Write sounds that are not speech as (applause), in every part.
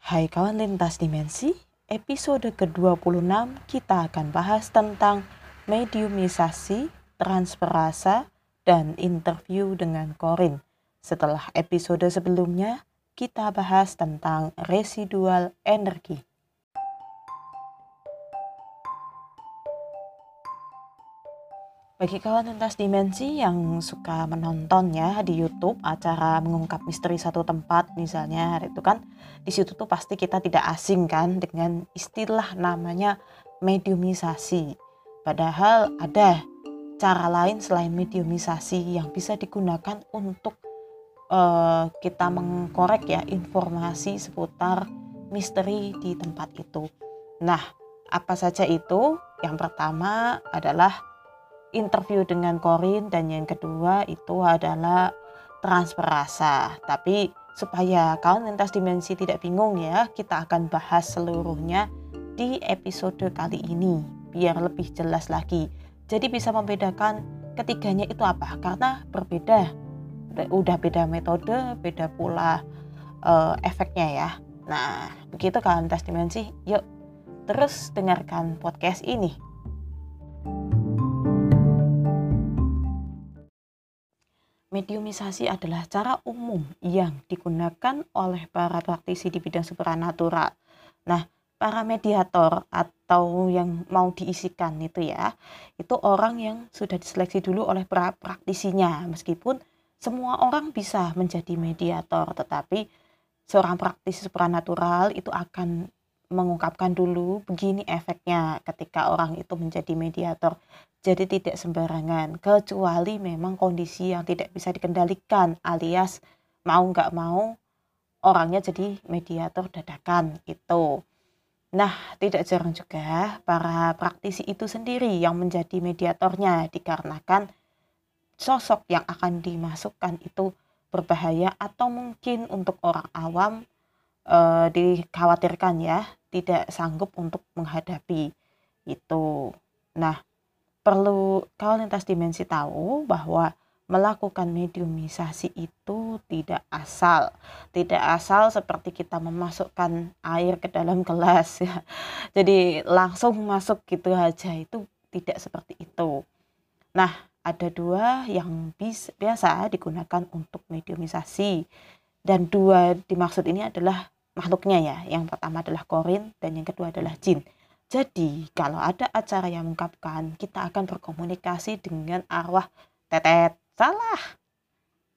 Hai kawan lintas dimensi, episode ke-26 kita akan bahas tentang mediumisasi, transfer rasa, dan interview dengan Korin. Setelah episode sebelumnya, kita bahas tentang residual energi. Bagi kawan lintas dimensi yang suka menontonnya di YouTube acara mengungkap misteri satu tempat misalnya itu kan di situ tuh pasti kita tidak asing kan dengan istilah namanya mediumisasi. Padahal ada cara lain selain mediumisasi yang bisa digunakan untuk uh, kita mengkorek ya informasi seputar misteri di tempat itu. Nah, apa saja itu? Yang pertama adalah interview dengan Korin dan yang kedua itu adalah transfer rasa. Tapi supaya kawan lintas dimensi tidak bingung ya, kita akan bahas seluruhnya di episode kali ini biar lebih jelas lagi. Jadi bisa membedakan ketiganya itu apa? Karena berbeda. Udah beda metode, beda pula uh, efeknya ya. Nah, begitu kawan lintas dimensi. Yuk, terus dengarkan podcast ini. Mediumisasi adalah cara umum yang digunakan oleh para praktisi di bidang supranatural. Nah, para mediator atau yang mau diisikan itu ya, itu orang yang sudah diseleksi dulu oleh para praktisinya. Meskipun semua orang bisa menjadi mediator, tetapi seorang praktisi supranatural itu akan mengungkapkan dulu begini efeknya ketika orang itu menjadi mediator. Jadi tidak sembarangan, kecuali memang kondisi yang tidak bisa dikendalikan alias mau nggak mau orangnya jadi mediator dadakan itu. Nah, tidak jarang juga para praktisi itu sendiri yang menjadi mediatornya dikarenakan sosok yang akan dimasukkan itu berbahaya atau mungkin untuk orang awam e, dikhawatirkan ya tidak sanggup untuk menghadapi itu. Nah, perlu kau lintas dimensi tahu bahwa melakukan mediumisasi itu tidak asal. Tidak asal seperti kita memasukkan air ke dalam gelas ya. Jadi langsung masuk gitu aja itu tidak seperti itu. Nah, ada dua yang biasa digunakan untuk mediumisasi dan dua dimaksud ini adalah makhluknya ya. Yang pertama adalah korin dan yang kedua adalah jin. Jadi kalau ada acara yang mengungkapkan kita akan berkomunikasi dengan arwah tetet. Salah.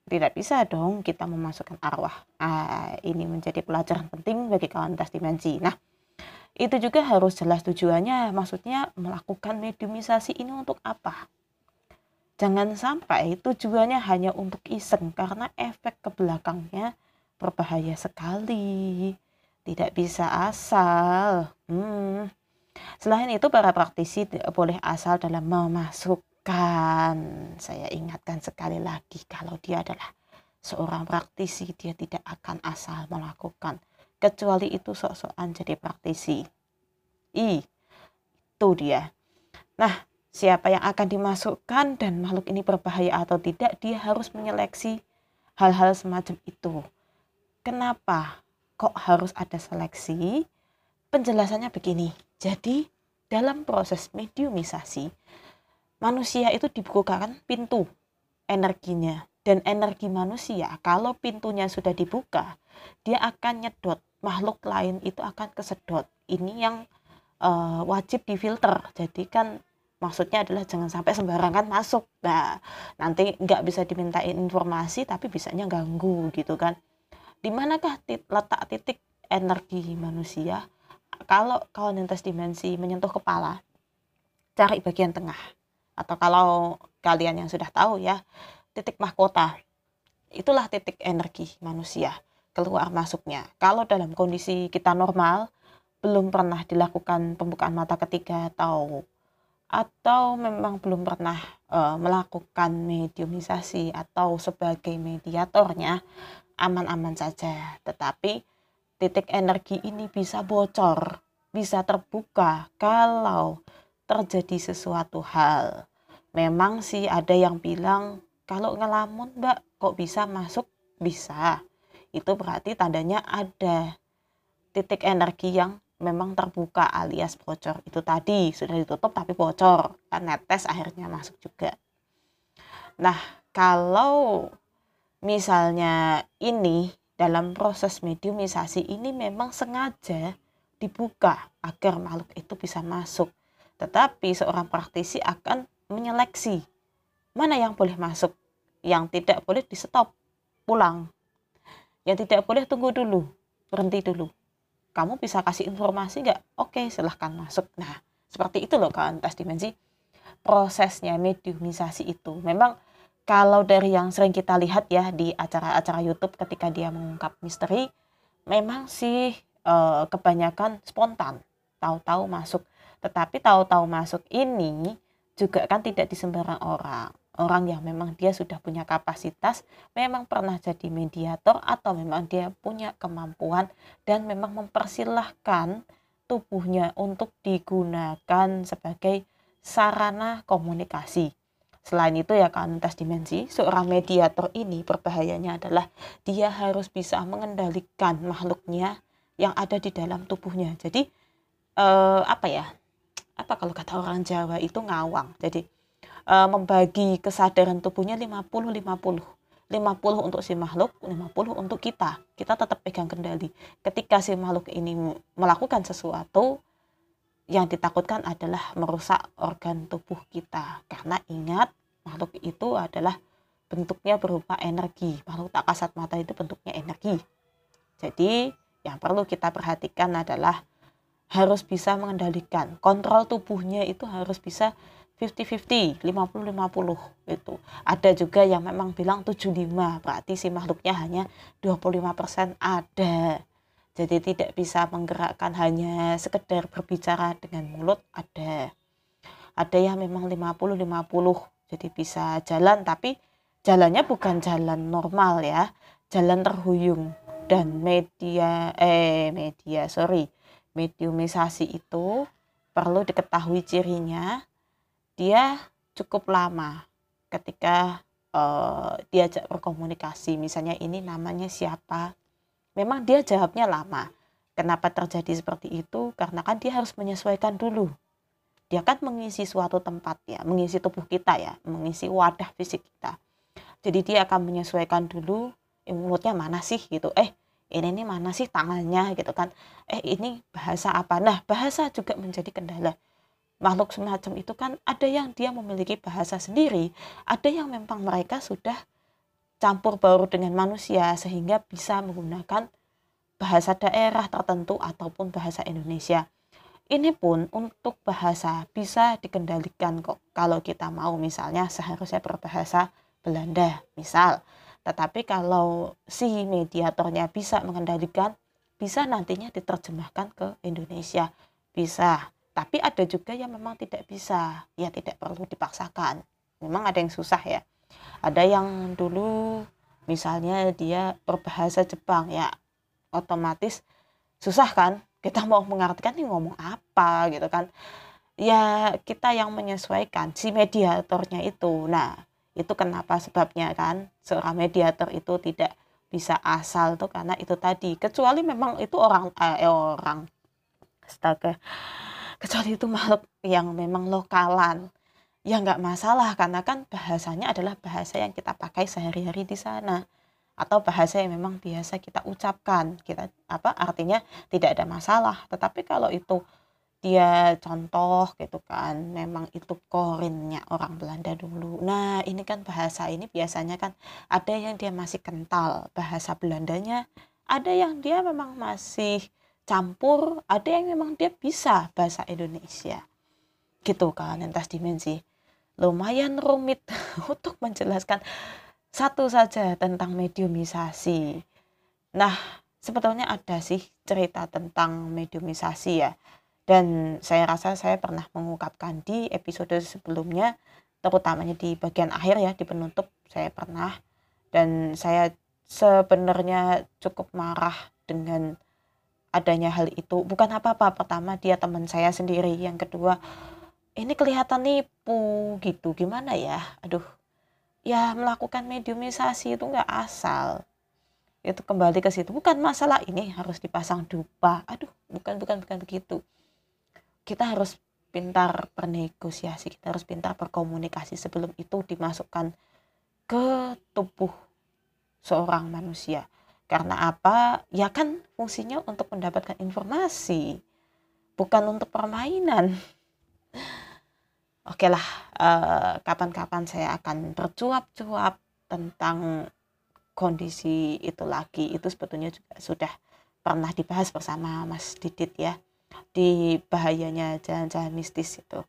Tidak bisa dong kita memasukkan arwah. Ah, ini menjadi pelajaran penting bagi kawan lintas dimensi. Nah, itu juga harus jelas tujuannya. Maksudnya melakukan mediumisasi ini untuk apa? Jangan sampai tujuannya hanya untuk iseng karena efek ke belakangnya berbahaya sekali. Tidak bisa asal. Hmm. Selain itu, para praktisi boleh asal dalam memasukkan. Saya ingatkan sekali lagi, kalau dia adalah seorang praktisi, dia tidak akan asal melakukan. Kecuali itu sok-sokan jadi praktisi. I, itu dia. Nah, siapa yang akan dimasukkan dan makhluk ini berbahaya atau tidak, dia harus menyeleksi hal-hal semacam itu. Kenapa kok harus ada seleksi? Penjelasannya begini. Jadi, dalam proses mediumisasi, manusia itu dibukakan pintu energinya. Dan energi manusia, kalau pintunya sudah dibuka, dia akan nyedot. Makhluk lain itu akan kesedot. Ini yang uh, wajib difilter. Jadi kan maksudnya adalah jangan sampai sembarangan masuk. Nah, nanti nggak bisa dimintain informasi tapi bisanya ganggu gitu kan di manakah tit letak titik energi manusia kalau kawan lintas dimensi menyentuh kepala cari bagian tengah. Atau kalau kalian yang sudah tahu ya titik mahkota. Itulah titik energi manusia keluar masuknya. Kalau dalam kondisi kita normal belum pernah dilakukan pembukaan mata ketiga atau atau memang belum pernah uh, melakukan mediumisasi atau sebagai mediatornya aman-aman saja. Tetapi titik energi ini bisa bocor, bisa terbuka kalau terjadi sesuatu hal. Memang sih ada yang bilang kalau ngelamun mbak kok bisa masuk? Bisa. Itu berarti tandanya ada titik energi yang memang terbuka alias bocor itu tadi sudah ditutup tapi bocor kan netes akhirnya masuk juga nah kalau misalnya ini dalam proses mediumisasi ini memang sengaja dibuka agar makhluk itu bisa masuk. Tetapi seorang praktisi akan menyeleksi mana yang boleh masuk yang tidak boleh di stop pulang. Yang tidak boleh tunggu dulu berhenti dulu. Kamu bisa kasih informasi nggak? Oke silahkan masuk. Nah seperti itu loh kan tes dimensi prosesnya mediumisasi itu. Memang kalau dari yang sering kita lihat ya di acara-acara YouTube ketika dia mengungkap misteri memang sih e, kebanyakan spontan tahu-tahu masuk tetapi tahu-tahu masuk ini juga kan tidak di sembarang orang orang yang memang dia sudah punya kapasitas, memang pernah jadi mediator atau memang dia punya kemampuan dan memang mempersilahkan tubuhnya untuk digunakan sebagai sarana komunikasi. Selain itu ya kan tes dimensi, seorang mediator ini berbahayanya adalah dia harus bisa mengendalikan makhluknya yang ada di dalam tubuhnya. Jadi eh, apa ya? Apa kalau kata orang Jawa itu ngawang. Jadi uh, membagi kesadaran tubuhnya 50-50. 50 untuk si makhluk, 50 untuk kita. Kita tetap pegang kendali. Ketika si makhluk ini melakukan sesuatu, yang ditakutkan adalah merusak organ tubuh kita. Karena ingat, makhluk itu adalah bentuknya berupa energi. Makhluk tak kasat mata itu bentuknya energi. Jadi, yang perlu kita perhatikan adalah harus bisa mengendalikan. Kontrol tubuhnya itu harus bisa 50-50, 50-50 itu. Ada juga yang memang bilang 75, berarti si makhluknya hanya 25% ada. Jadi tidak bisa menggerakkan hanya sekedar berbicara dengan mulut. Ada. Ada yang memang 50-50, jadi bisa jalan. Tapi jalannya bukan jalan normal ya, jalan terhuyung. Dan media eh media sorry. Mediumisasi itu perlu diketahui cirinya. Dia cukup lama ketika uh, diajak berkomunikasi. Misalnya ini namanya siapa memang dia jawabnya lama. Kenapa terjadi seperti itu? Karena kan dia harus menyesuaikan dulu. Dia kan mengisi suatu tempat ya mengisi tubuh kita ya mengisi wadah fisik kita. Jadi dia akan menyesuaikan dulu eh, mulutnya mana sih? gitu. Eh ini nih mana sih tangannya? gitu kan. Eh ini bahasa apa? Nah bahasa juga menjadi kendala. Makhluk semacam itu kan ada yang dia memiliki bahasa sendiri, ada yang memang mereka sudah campur baur dengan manusia sehingga bisa menggunakan bahasa daerah tertentu ataupun bahasa Indonesia. Ini pun untuk bahasa bisa dikendalikan kok kalau kita mau misalnya seharusnya berbahasa Belanda misal. Tetapi kalau si mediatornya bisa mengendalikan bisa nantinya diterjemahkan ke Indonesia. Bisa tapi ada juga yang memang tidak bisa ya tidak perlu dipaksakan memang ada yang susah ya ada yang dulu misalnya dia berbahasa Jepang ya otomatis susah kan? Kita mau mengartikan ini ngomong apa gitu kan? Ya kita yang menyesuaikan si mediatornya itu. Nah itu kenapa sebabnya kan? Seorang mediator itu tidak bisa asal tuh karena itu tadi. Kecuali memang itu orang eh, orang astaga. Kecuali itu makhluk yang memang lokalan ya nggak masalah karena kan bahasanya adalah bahasa yang kita pakai sehari-hari di sana. Atau bahasa yang memang biasa kita ucapkan. Kita apa artinya tidak ada masalah. Tetapi kalau itu dia contoh gitu kan memang itu korinnya orang Belanda dulu. Nah ini kan bahasa ini biasanya kan ada yang dia masih kental bahasa Belandanya. Ada yang dia memang masih campur ada yang memang dia bisa bahasa Indonesia. Gitu kan lintas dimensi lumayan rumit (laughs) untuk menjelaskan satu saja tentang mediumisasi. Nah sebetulnya ada sih cerita tentang mediumisasi ya. Dan saya rasa saya pernah mengungkapkan di episode sebelumnya terutamanya di bagian akhir ya di penutup saya pernah. Dan saya sebenarnya cukup marah dengan adanya hal itu. Bukan apa-apa pertama dia teman saya sendiri yang kedua ini kelihatan nipu gitu gimana ya? Aduh ya melakukan mediumisasi itu nggak asal. Itu kembali ke situ. Bukan masalah ini harus dipasang dupa. Aduh bukan bukan bukan begitu. Kita harus pintar bernegosiasi kita harus pintar berkomunikasi sebelum itu dimasukkan ke tubuh seorang manusia. Karena apa? Ya kan fungsinya untuk mendapatkan informasi bukan untuk permainan oke lah uh, kapan-kapan saya akan bercuap-cuap tentang kondisi itu lagi itu sebetulnya juga sudah pernah dibahas bersama Mas Didit ya di bahayanya jalan-jalan mistis itu.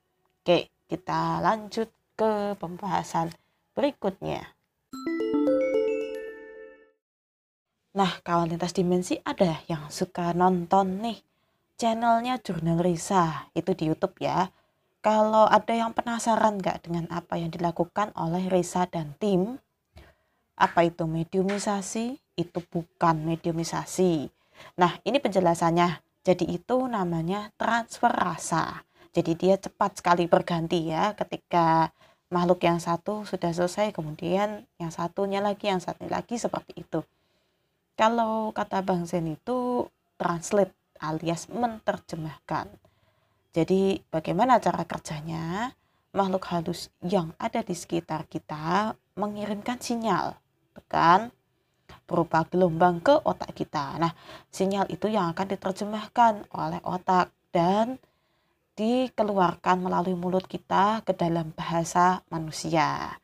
Oke, kita lanjut ke pembahasan berikutnya. Nah, kawan lintas dimensi ada yang suka nonton nih channelnya Jurnal Risa itu di YouTube ya. Kalau ada yang penasaran nggak dengan apa yang dilakukan oleh Risa dan tim, apa itu mediumisasi? Itu bukan mediumisasi. Nah, ini penjelasannya. Jadi itu namanya transfer rasa. Jadi dia cepat sekali berganti ya ketika makhluk yang satu sudah selesai kemudian yang satunya lagi yang satu lagi seperti itu. Kalau kata Bang Zen itu translate alias menerjemahkan. Jadi bagaimana cara kerjanya? Makhluk halus yang ada di sekitar kita mengirimkan sinyal tekan berupa gelombang ke otak kita. Nah, sinyal itu yang akan diterjemahkan oleh otak dan dikeluarkan melalui mulut kita ke dalam bahasa manusia.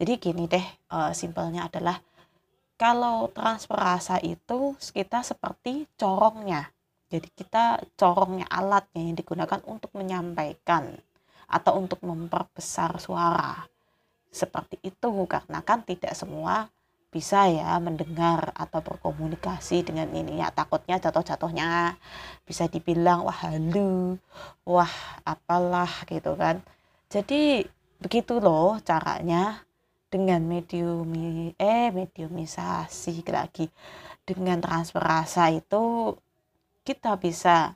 Jadi gini deh, e, simpelnya adalah kalau transfer rasa itu kita seperti corongnya. Jadi kita corongnya alatnya yang digunakan untuk menyampaikan atau untuk memperbesar suara. Seperti itu karena kan tidak semua bisa ya mendengar atau berkomunikasi dengan ini ya. Takutnya jatuh-jatuhnya bisa dibilang wah halu wah apalah gitu kan. Jadi begitu loh caranya dengan medium eh mediumisasi lagi. Dengan transfer rasa itu kita bisa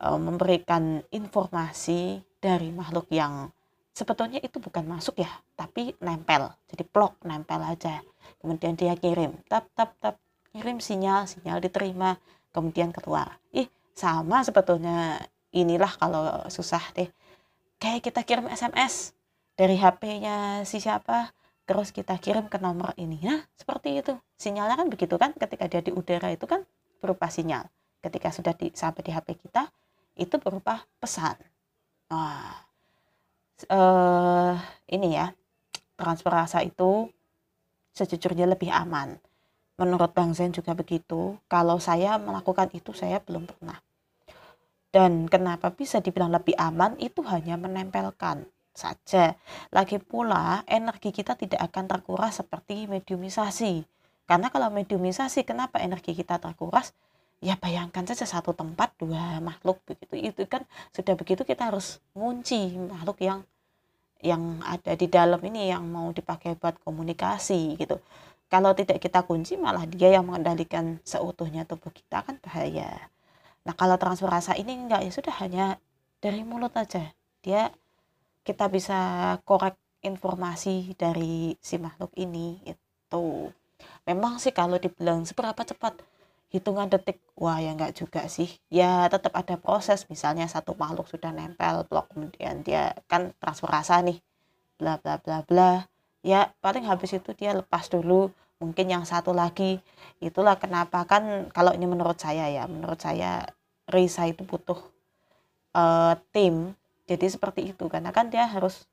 uh, memberikan informasi dari makhluk yang sebetulnya itu bukan masuk ya tapi nempel. Jadi plok nempel aja. Kemudian dia kirim tap tap tap. Kirim sinyal sinyal diterima kemudian keluar. Ih sama sebetulnya inilah kalau susah deh. Kayak kita kirim SMS dari HP-nya si siapa terus kita kirim ke nomor ini nah seperti itu. Sinyalnya kan begitu kan ketika dia di udara itu kan berupa sinyal ketika sudah di, sampai di HP kita itu berupa pesan nah uh, ini ya transfer rasa itu sejujurnya lebih aman. Menurut Bang Zen juga begitu. Kalau saya melakukan itu saya belum pernah. Dan kenapa bisa dibilang lebih aman itu hanya menempelkan saja. Lagi pula energi kita tidak akan terkuras seperti mediumisasi. Karena kalau mediumisasi kenapa energi kita terkuras? Ya bayangkan saja satu tempat dua makhluk begitu. Itu kan sudah begitu kita harus ngunci makhluk yang yang ada di dalam ini yang mau dipakai buat komunikasi gitu. Kalau tidak kita kunci malah dia yang mengendalikan seutuhnya tubuh kita kan bahaya. Nah kalau transfer rasa ini enggak ya sudah hanya dari mulut aja. Dia kita bisa korek informasi dari si makhluk ini itu. Memang sih kalau dibilang seberapa cepat hitungan detik wah ya enggak juga sih. Ya tetap ada proses. Misalnya satu makhluk sudah nempel blok kemudian dia kan transfer rasa nih bla bla bla bla. Ya paling habis itu dia lepas dulu mungkin yang satu lagi. Itulah kenapa kan kalau ini menurut saya ya menurut saya Risa itu butuh uh, tim. Jadi seperti itu karena kan dia harus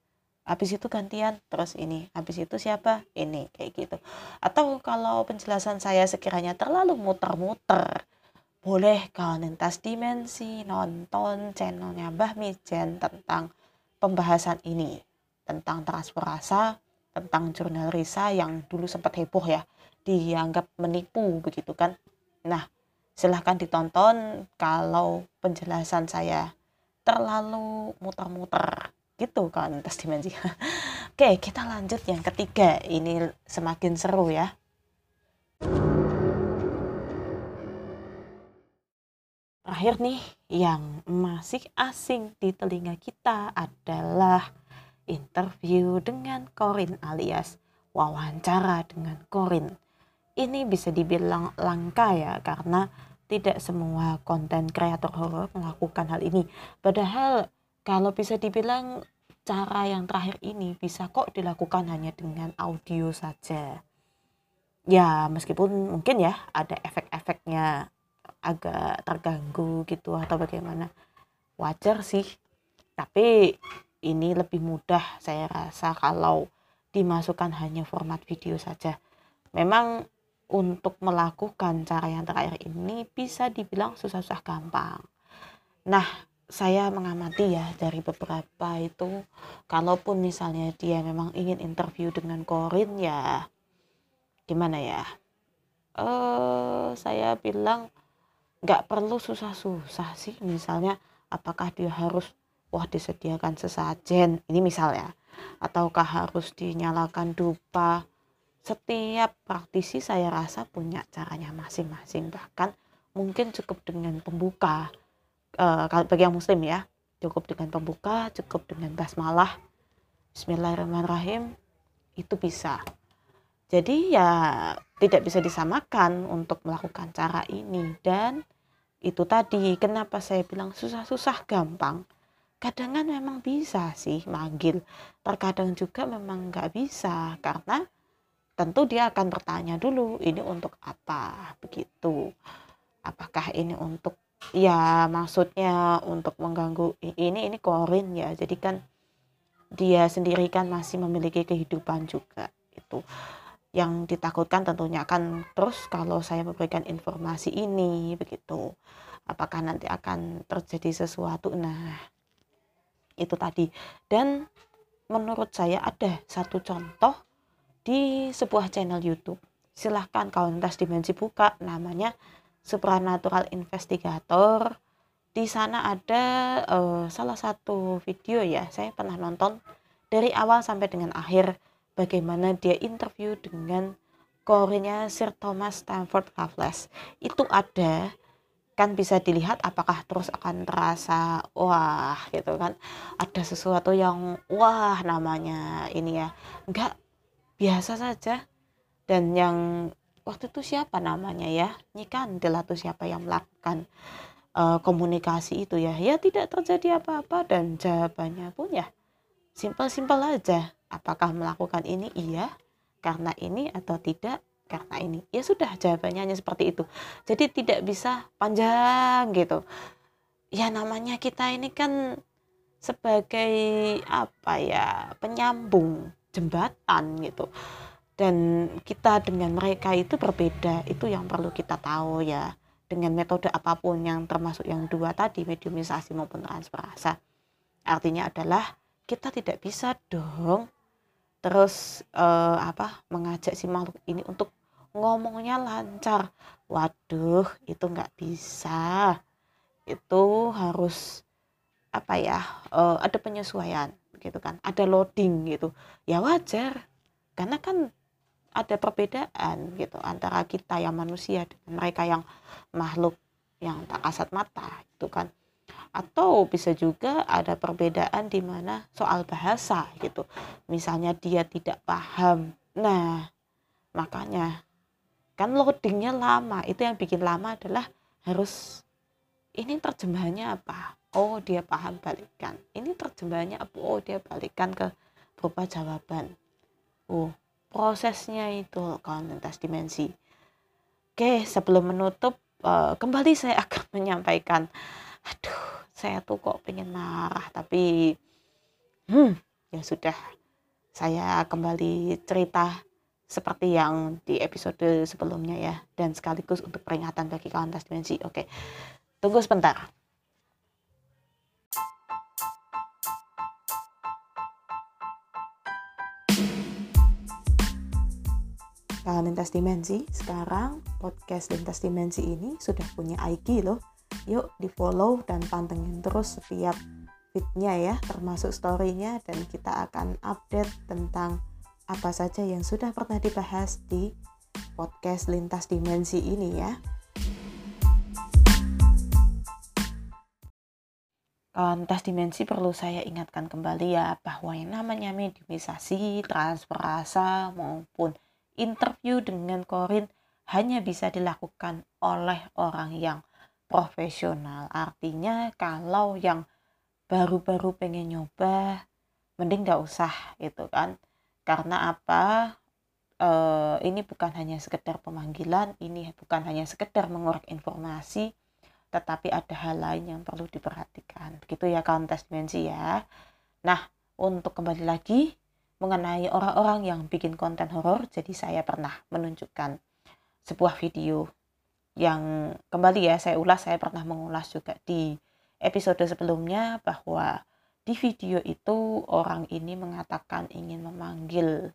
habis itu gantian terus ini. Habis itu siapa? Ini kayak gitu. Atau kalau penjelasan saya sekiranya terlalu muter-muter boleh kalian lintas dimensi nonton channelnya Mbah Mijen tentang pembahasan ini. Tentang transfer rasa tentang jurnal Risa yang dulu sempat heboh ya dianggap menipu begitu kan? Nah silahkan ditonton kalau penjelasan saya terlalu muter-muter gitu kan lintas dimensi. (laughs) Oke kita lanjut. Yang ketiga ini semakin seru ya. Terakhir nih yang masih asing di telinga kita adalah interview dengan Korin alias wawancara dengan Korin ini bisa dibilang langka ya karena tidak semua konten kreator horor melakukan hal ini. Padahal kalau bisa dibilang cara yang terakhir ini bisa kok dilakukan hanya dengan audio saja. Ya, meskipun mungkin ya ada efek-efeknya agak terganggu gitu atau bagaimana. Wajar sih. Tapi ini lebih mudah saya rasa kalau dimasukkan hanya format video saja. Memang untuk melakukan cara yang terakhir ini bisa dibilang susah-susah gampang. Nah, saya mengamati ya dari beberapa itu, kalaupun misalnya dia memang ingin interview dengan Korin ya, gimana ya? Eh, saya bilang nggak perlu susah-susah sih. Misalnya, apakah dia harus wah disediakan sesajen, ini misal ya, ataukah harus dinyalakan dupa setiap praktisi saya rasa punya caranya masing-masing bahkan mungkin cukup dengan pembuka uh, bagi yang muslim ya cukup dengan pembuka cukup dengan basmalah. Bismillahirrahmanirrahim. Itu bisa. Jadi ya tidak bisa disamakan untuk melakukan cara ini. Dan itu tadi kenapa saya bilang susah-susah gampang? Kadang kan memang bisa sih manggil. Terkadang juga memang nggak bisa karena tentu dia akan bertanya dulu ini untuk apa? Begitu. Apakah ini untuk ya maksudnya untuk mengganggu ini ini korin ya. Jadi kan dia sendiri kan masih memiliki kehidupan juga itu. Yang ditakutkan tentunya akan terus kalau saya memberikan informasi ini begitu. Apakah nanti akan terjadi sesuatu? Nah itu tadi. Dan menurut saya ada satu contoh di sebuah channel YouTube. Silahkan kawan tas dimensi buka namanya Supernatural Investigator. Di sana ada uh, salah satu video ya, saya pernah nonton dari awal sampai dengan akhir bagaimana dia interview dengan korenya Sir Thomas Stamford Raffles. Itu ada kan bisa dilihat apakah terus akan terasa wah gitu kan ada sesuatu yang wah namanya ini ya enggak biasa saja dan yang waktu itu siapa namanya ya? Nyikan tuh siapa yang melakukan uh, komunikasi itu ya? Ya tidak terjadi apa-apa dan jawabannya pun ya simpel-simpel aja. Apakah melakukan ini iya karena ini atau tidak karena ini? Ya sudah jawabannya hanya seperti itu. Jadi tidak bisa panjang gitu. Ya namanya kita ini kan sebagai apa ya penyambung jembatan gitu dan kita dengan mereka itu berbeda itu yang perlu kita tahu ya. Dengan metode apa pun yang termasuk yang dua tadi mediumisasi maupun transfer rasa artinya adalah kita tidak bisa dong terus eh, apa mengajak si makhluk ini untuk ngomongnya lancar. Waduh itu nggak bisa. Itu harus apa ya uh, ada penyesuaian gitu kan. Ada loading gitu. Ya wajar. Karena kan ada perbedaan gitu antara kita yang manusia dengan mereka yang makhluk yang tak kasat mata itu kan. Atau bisa juga ada perbedaan di mana soal bahasa gitu. Misalnya dia tidak paham. Nah makanya kan loadingnya lama. Itu yang bikin lama adalah harus ini terjemahannya apa? Oh dia paham balikan. Ini terjemahannya apa? Oh dia balikan ke berupa jawaban. Oh prosesnya itu kawan lintas dimensi. Oke sebelum menutup uh, kembali saya (laughs) akan menyampaikan aduh saya tuh kok pengen marah tapi hmm ya sudah saya kembali cerita seperti yang di episode sebelumnya ya dan sekaligus untuk peringatan bagi kawan tas dimensi. Oke tunggu sebentar Kalau lintas dimensi, sekarang podcast lintas dimensi ini sudah punya IG loh. Yuk di follow dan pantengin terus setiap fitnya ya, termasuk storynya dan kita akan update tentang apa saja yang sudah pernah dibahas di podcast lintas dimensi ini ya. lintas dimensi perlu saya ingatkan kembali ya bahwa yang namanya mediumisasi, transfer rasa maupun interview dengan Korin hanya bisa dilakukan oleh orang yang profesional. Artinya kalau yang baru-baru pengen nyoba, mending nggak usah gitu kan. Karena apa? E, ini bukan hanya sekedar pemanggilan, ini bukan hanya sekedar mengorek informasi, tetapi ada hal lain yang perlu diperhatikan. Begitu ya kontes dimensi ya. Nah, untuk kembali lagi mengenai orang-orang yang bikin konten horor, jadi saya pernah menunjukkan sebuah video yang kembali ya saya ulas saya pernah mengulas juga di episode sebelumnya bahwa di video itu orang ini mengatakan ingin memanggil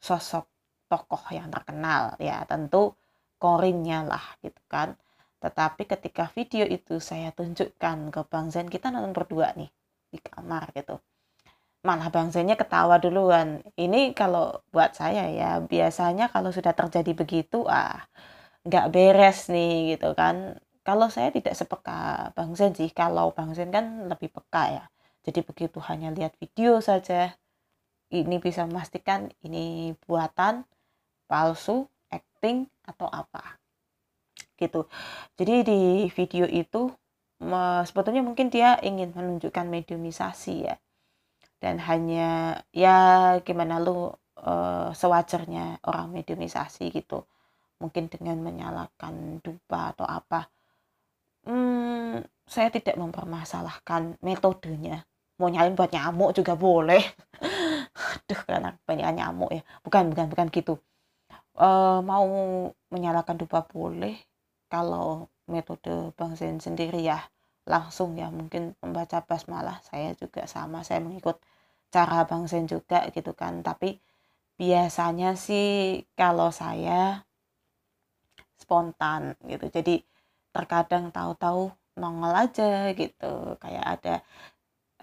sosok tokoh yang terkenal ya tentu korinnya lah gitu kan. Tetapi ketika video itu saya tunjukkan ke Bang Zen kita nonton berdua nih di kamar gitu malah Bang ketawa duluan. Ini kalau buat saya ya biasanya kalau sudah terjadi begitu ah nggak beres nih gitu kan. Kalau saya tidak sepeka Bang Zen sih kalau Bang Zen kan lebih peka ya. Jadi begitu hanya lihat video saja ini bisa memastikan ini buatan palsu acting atau apa. Gitu. Jadi di video itu sebetulnya mungkin dia ingin menunjukkan mediumisasi ya dan hanya ya gimana lu uh, sewajarnya orang mediumisasi gitu. Mungkin dengan menyalakan dupa atau apa. Hmm, saya tidak mempermasalahkan metodenya. Mau nyalin buat nyamuk juga boleh. (laughs) Aduh karena banyak nyamuk ya. Bukan bukan bukan gitu. E, mau menyalakan dupa boleh. Kalau metode Bang Zen sendiri ya langsung ya mungkin membaca basmalah saya juga sama saya mengikut cara Bang Zen juga gitu kan. Tapi biasanya sih kalau saya spontan gitu jadi terkadang tahu-tahu nongol aja gitu kayak ada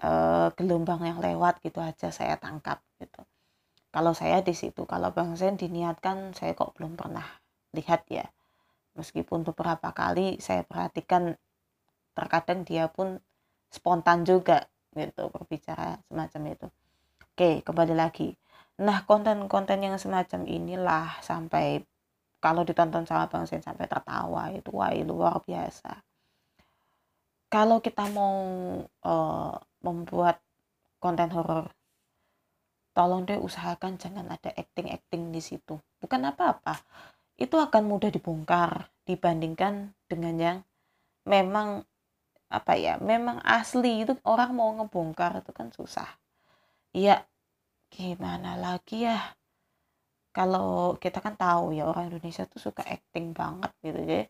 uh, gelombang yang lewat gitu aja saya tangkap gitu. Kalau saya di situ kalau bang Zen diniatkan saya kok belum pernah lihat ya. Meskipun beberapa kali saya perhatikan terkadang dia pun spontan juga gitu berbicara semacam itu. Oke kembali lagi. Nah konten-konten yang semacam inilah sampai kalau ditonton sama Bang Sen sampai tertawa itu wah luar biasa. Kalau kita mau uh, membuat konten horor tolong deh usahakan jangan ada acting-acting di situ. Bukan apa-apa. Itu akan mudah dibongkar dibandingkan dengan yang memang apa ya memang asli itu orang mau ngebongkar itu kan susah. Iya gimana lagi ya? Kalau kita kan tahu ya orang Indonesia tuh suka acting banget gitu ya.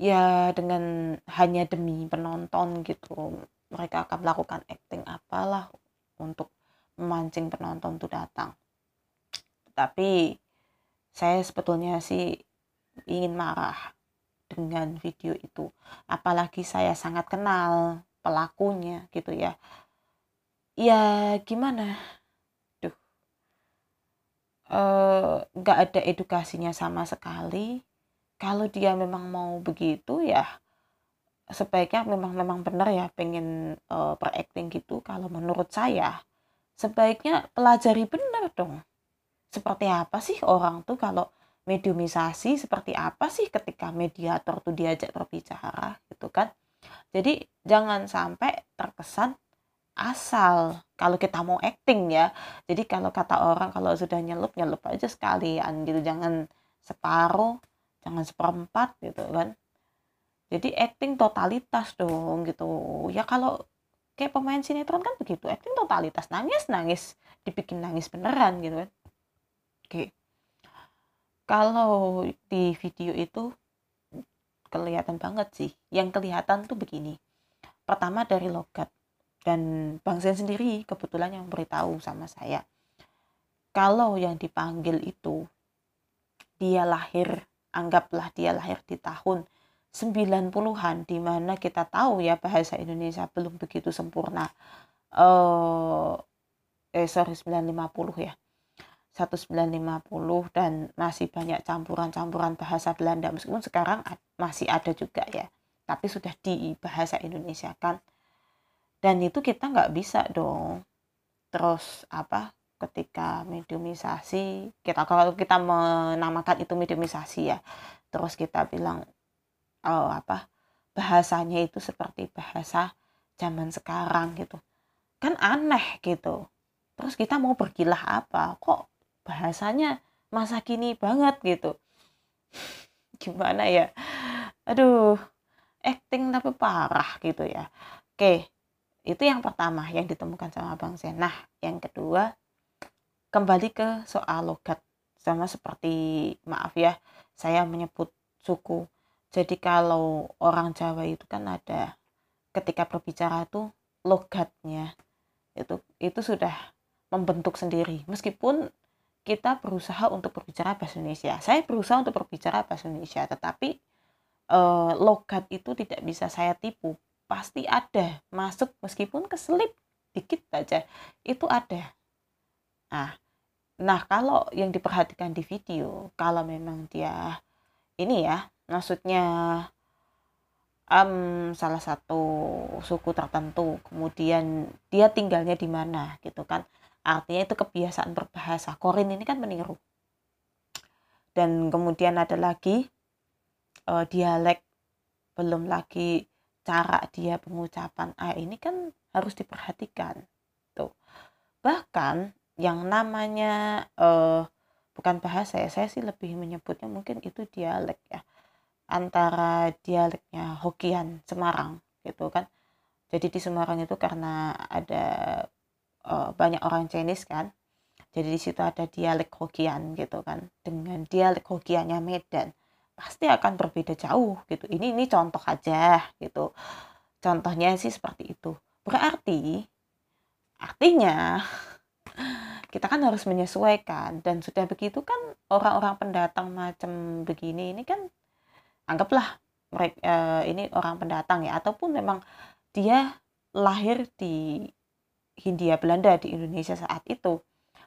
Ya dengan hanya demi penonton gitu mereka akan melakukan acting apalah untuk memancing penonton tuh datang. Tapi saya sebetulnya sih ingin marah dengan video itu. Apalagi saya sangat kenal pelakunya gitu ya. Ya gimana? Eh, nggak uh, ada edukasinya sama sekali. Kalau dia memang mau begitu ya sebaiknya memang memang benar ya pengen uh, per acting gitu. Kalau menurut saya sebaiknya pelajari benar dong. Seperti apa sih orang tuh kalau mediumisasi seperti apa sih ketika mediator tuh diajak berbicara gitu kan? Jadi jangan sampai terkesan asal kalau kita mau acting ya. Jadi kalau kata orang kalau sudah nyelup nyelup aja sekalian gitu. Jangan separuh jangan seperempat gitu kan? Jadi acting totalitas dong gitu. Ya kalau kayak pemain sinetron kan begitu acting totalitas. Nangis nangis dibikin nangis beneran gitu kan? Oke kalau di video itu kelihatan banget sih. Yang kelihatan tuh begini. Pertama dari logat. Dan Bang Zen sendiri kebetulan yang beritahu sama saya. Kalau yang dipanggil itu dia lahir anggaplah dia lahir di tahun 90-an di mana kita tahu ya bahasa Indonesia belum begitu sempurna. Uh, eh sorry 950 ya 1950 dan masih banyak campuran-campuran bahasa Belanda. Meskipun sekarang masih ada juga ya tapi sudah di bahasa Indonesia kan. Dan itu kita nggak bisa dong. Terus apa ketika mediumisasi kita kalau kita menamakan itu mediumisasi ya terus kita bilang oh, apa bahasanya itu seperti bahasa zaman sekarang gitu. Kan aneh gitu. Terus kita mau bergilah apa? Kok bahasanya masa kini banget gitu. Gimana ya? Aduh acting tapi parah gitu ya. Oke itu yang pertama yang ditemukan sama Bang Sen nah yang kedua kembali ke soal logat. Sama seperti maaf ya saya menyebut suku. Jadi kalau orang Jawa itu kan ada ketika berbicara tuh logatnya itu itu sudah membentuk sendiri. Meskipun kita berusaha untuk berbicara bahasa Indonesia. Saya berusaha untuk berbicara bahasa Indonesia tetapi eh, logat itu tidak bisa saya tipu. Pasti ada masuk meskipun keselip dikit saja itu ada. Nah nah kalau yang diperhatikan di video kalau memang dia ini ya maksudnya um, salah satu suku tertentu kemudian dia tinggalnya di mana gitu kan artinya itu kebiasaan berbahasa Korin ini kan meniru. Dan kemudian ada lagi uh, dialek belum lagi cara dia pengucapan ah ini kan harus diperhatikan tuh. Bahkan yang namanya uh, bukan bahasa ya saya sih lebih menyebutnya mungkin itu dialek ya antara dialeknya Hokian Semarang gitu kan. Jadi di Semarang itu karena ada uh, banyak orang Chinese kan. Jadi di situ ada dialek Hokian gitu kan. Dengan dialek Hokiannya Medan pasti akan berbeda jauh gitu. Ini ini contoh aja gitu. Contohnya sih seperti itu. Berarti artinya (laughs) kita kan harus menyesuaikan. Dan sudah begitu kan orang-orang pendatang macam begini ini kan anggaplah mereka uh, ini orang pendatang ya. Ataupun memang dia lahir di Hindia Belanda di Indonesia saat itu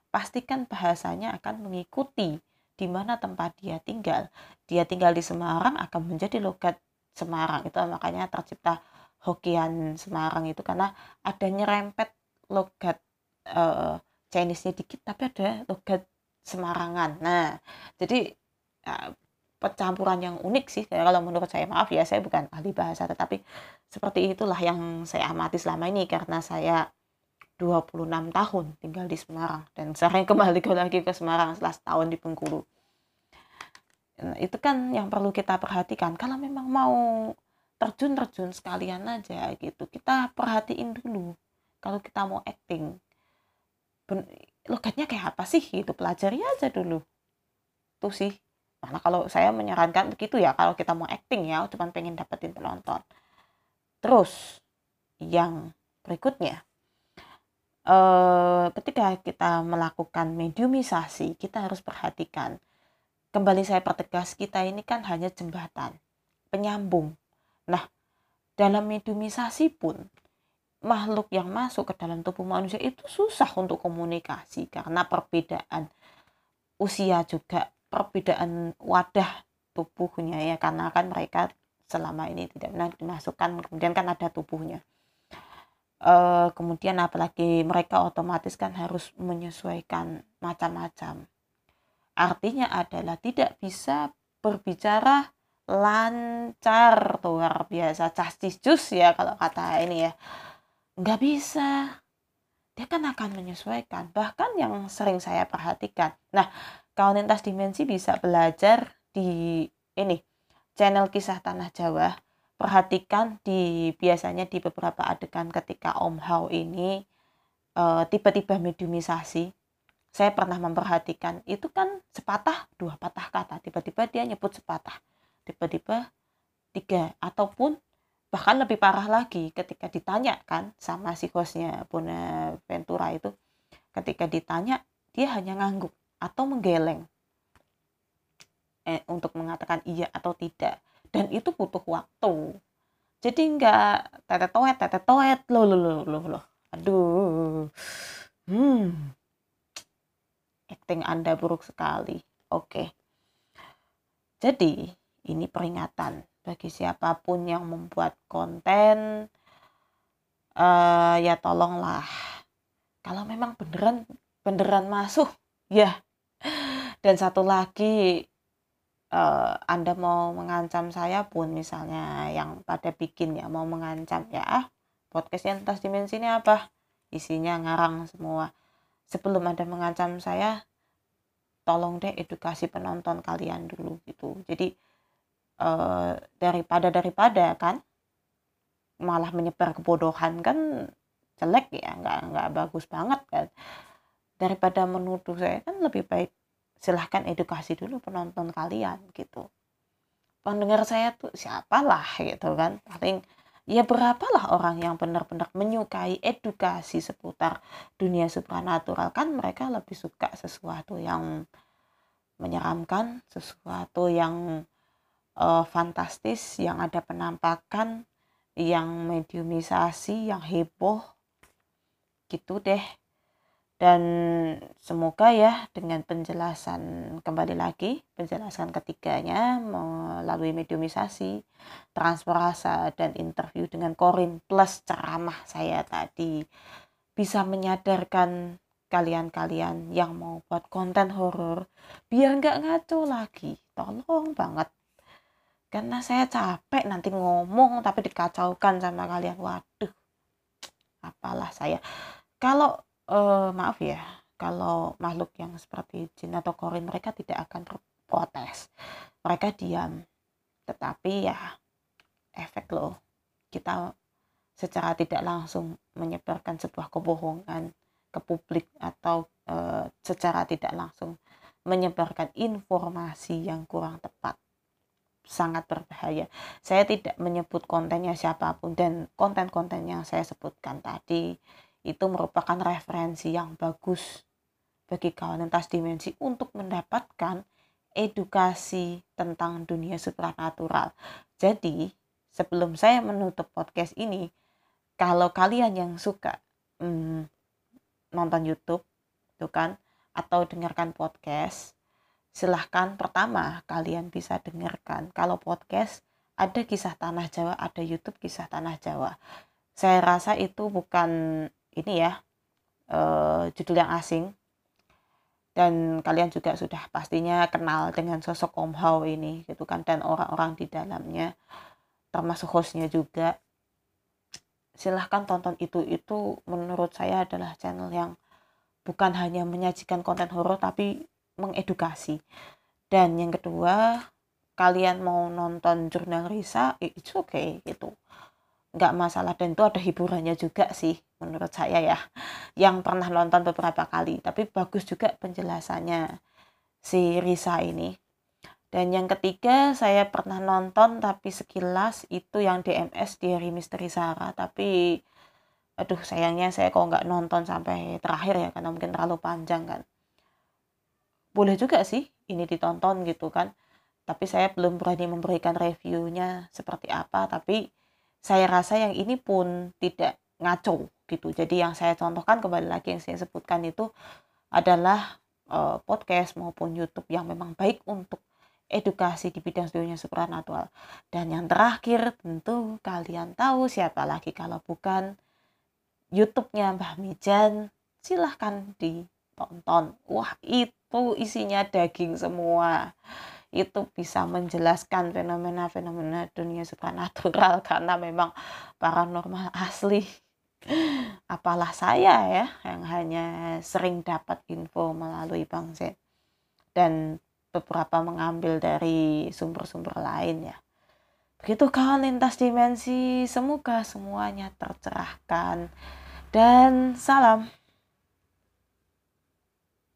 pastikan bahasanya akan mengikuti di mana tempat dia tinggal. Dia tinggal di Semarang akan menjadi logat Semarang. Itu makanya tercipta Hokian Semarang itu karena ada nyerempet logat uh, Chinese-nya dikit tapi ada logat Semarangan. Nah jadi uh, percampuran yang unik sih. Kalau menurut saya maaf ya saya bukan ahli bahasa tetapi seperti itulah yang saya amati selama ini karena saya 26 tahun tinggal di Semarang. Dan sekarang kembali lagi ke Semarang setelah setahun di Bengkulu. Nah, itu kan yang perlu kita perhatikan. Kalau memang mau terjun-terjun sekalian aja gitu kita perhatiin dulu. Kalau kita mau acting logatnya kayak apa sih? Gitu pelajari aja dulu. Tuh sih. Karena kalau saya menyarankan begitu ya kalau kita mau acting ya cuma pengen dapetin penonton. Terus yang berikutnya eh, ketika kita melakukan mediumisasi kita harus perhatikan. Kembali saya pertegas kita ini kan hanya jembatan penyambung. Nah dalam mediumisasi pun makhluk yang masuk ke dalam tubuh manusia itu susah untuk komunikasi karena perbedaan usia juga perbedaan wadah tubuhnya ya karena kan mereka selama ini tidak pernah dimasukkan kemudian kan ada tubuhnya e, kemudian apalagi mereka otomatis kan harus menyesuaikan macam-macam. Artinya adalah tidak bisa berbicara lancar luar biasa. Castis jus ya kalau kata ini ya. Nggak bisa. Dia kan akan menyesuaikan. Bahkan yang sering saya perhatikan. Nah Kawan lintas dimensi bisa belajar di ini channel kisah tanah Jawa. Perhatikan di biasanya di beberapa adegan ketika Om Hao ini tiba tiba-tiba mediumisasi. Saya pernah memperhatikan itu kan sepatah dua patah kata. Tiba-tiba dia nyebut sepatah. Tiba-tiba tiga ataupun bahkan lebih parah lagi ketika ditanya kan sama si hostnya Ventura itu ketika ditanya dia hanya ngangguk atau menggeleng eh, untuk mengatakan iya atau tidak dan itu butuh waktu. Jadi nggak tete toet tete toet lo lo lo lo lo aduh. Hmm. Acting anda buruk sekali. Oke. Jadi ini peringatan bagi siapa pun yang membuat konten uh, ya tolonglah. Kalau memang beneran beneran masuk ya. Dan satu lagi uh, Anda mau mengancam saya pun misalnya yang pada bikin ya mau mengancam ya ah podcastnya lintas dimensi ini apa isinya ngarang semua. Sebelum Anda mengancam saya tolong deh edukasi penonton kalian dulu gitu. Jadi uh, daripada daripada kan malah menyebar kebodohan kan jelek ya nggak nggak bagus banget kan. Daripada menuduh saya kan lebih baik silahkan edukasi dulu penonton kalian gitu. Pendengar saya tuh siapalah gitu kan. Paling ya berapalah orang yang benar-benar menyukai edukasi seputar dunia supranatural. Kan mereka lebih suka sesuatu yang menyeramkan sesuatu yang uh, fantastis yang ada penampakan yang mediumisasi yang heboh. Gitu deh dan semoga ya dengan penjelasan kembali lagi penjelasan ketiganya melalui mediumisasi transfer rasa dan interview dengan Korin plus ceramah saya tadi bisa menyadarkan kalian-kalian yang mau buat konten horor biar nggak ngaco lagi. Tolong banget. Karena saya capek nanti ngomong tapi dikacaukan sama kalian. Waduh apalah saya. Kalau uh, maaf ya kalau makhluk yang seperti jin atau korin mereka tidak akan protes. Mereka diam. Tetapi ya efek loh. Kita secara tidak langsung menyebarkan sebuah kebohongan ke publik atau e, secara tidak langsung menyebarkan informasi yang kurang tepat. Sangat berbahaya. Saya tidak menyebut kontennya siapa pun dan konten-konten yang saya sebutkan tadi itu merupakan referensi yang bagus bagi kawan lintas dimensi untuk mendapatkan edukasi tentang dunia supranatural. Jadi, sebelum saya menutup podcast ini, kalau kalian yang suka hmm, nonton YouTube, tuh kan, atau dengarkan podcast, silahkan pertama kalian bisa dengarkan. Kalau podcast ada kisah tanah Jawa, ada YouTube kisah tanah Jawa. Saya rasa itu bukan ini ya uh, judul yang asing. Dan kalian juga sudah pastinya kenal dengan sosok Om Hao ini gitu kan dan orang-orang di dalamnya termasuk hostnya juga. Silahkan tonton itu. Itu menurut saya adalah channel yang bukan hanya menyajikan konten horor tapi mengedukasi. Dan yang kedua kalian mau nonton jurnal Risa it's okay gitu. Nggak masalah. Dan itu ada hiburannya juga sih menurut saya ya yang pernah nonton beberapa kali. Tapi bagus juga penjelasannya si Risa ini. Dan yang ketiga saya pernah nonton tapi sekilas itu yang DMS dari Misteri Sarah. Tapi aduh sayangnya saya kok nggak nonton sampai terakhir ya karena mungkin terlalu panjang kan. Boleh juga sih ini ditonton gitu kan. Tapi saya belum berani memberikan reviewnya seperti apa. Tapi saya rasa yang ini pun tidak ngaco gitu. Jadi yang saya contohkan kembali lagi yang saya sebutkan itu adalah uh, podcast maupun YouTube yang memang baik untuk edukasi di bidang dunia supranatural. Dan yang terakhir tentu kalian tahu siapa lagi kalau bukan YouTube-nya Mbah Mijan. Silahkan ditonton. Wah itu isinya daging semua itu bisa menjelaskan fenomena-fenomena dunia supranatural (laughs) karena memang paranormal asli apalah saya ya yang hanya sering dapat info melalui Bang Z. Dan beberapa mengambil dari sumber-sumber lain ya. Begitu kawan lintas dimensi semoga semuanya tercerahkan. Dan salam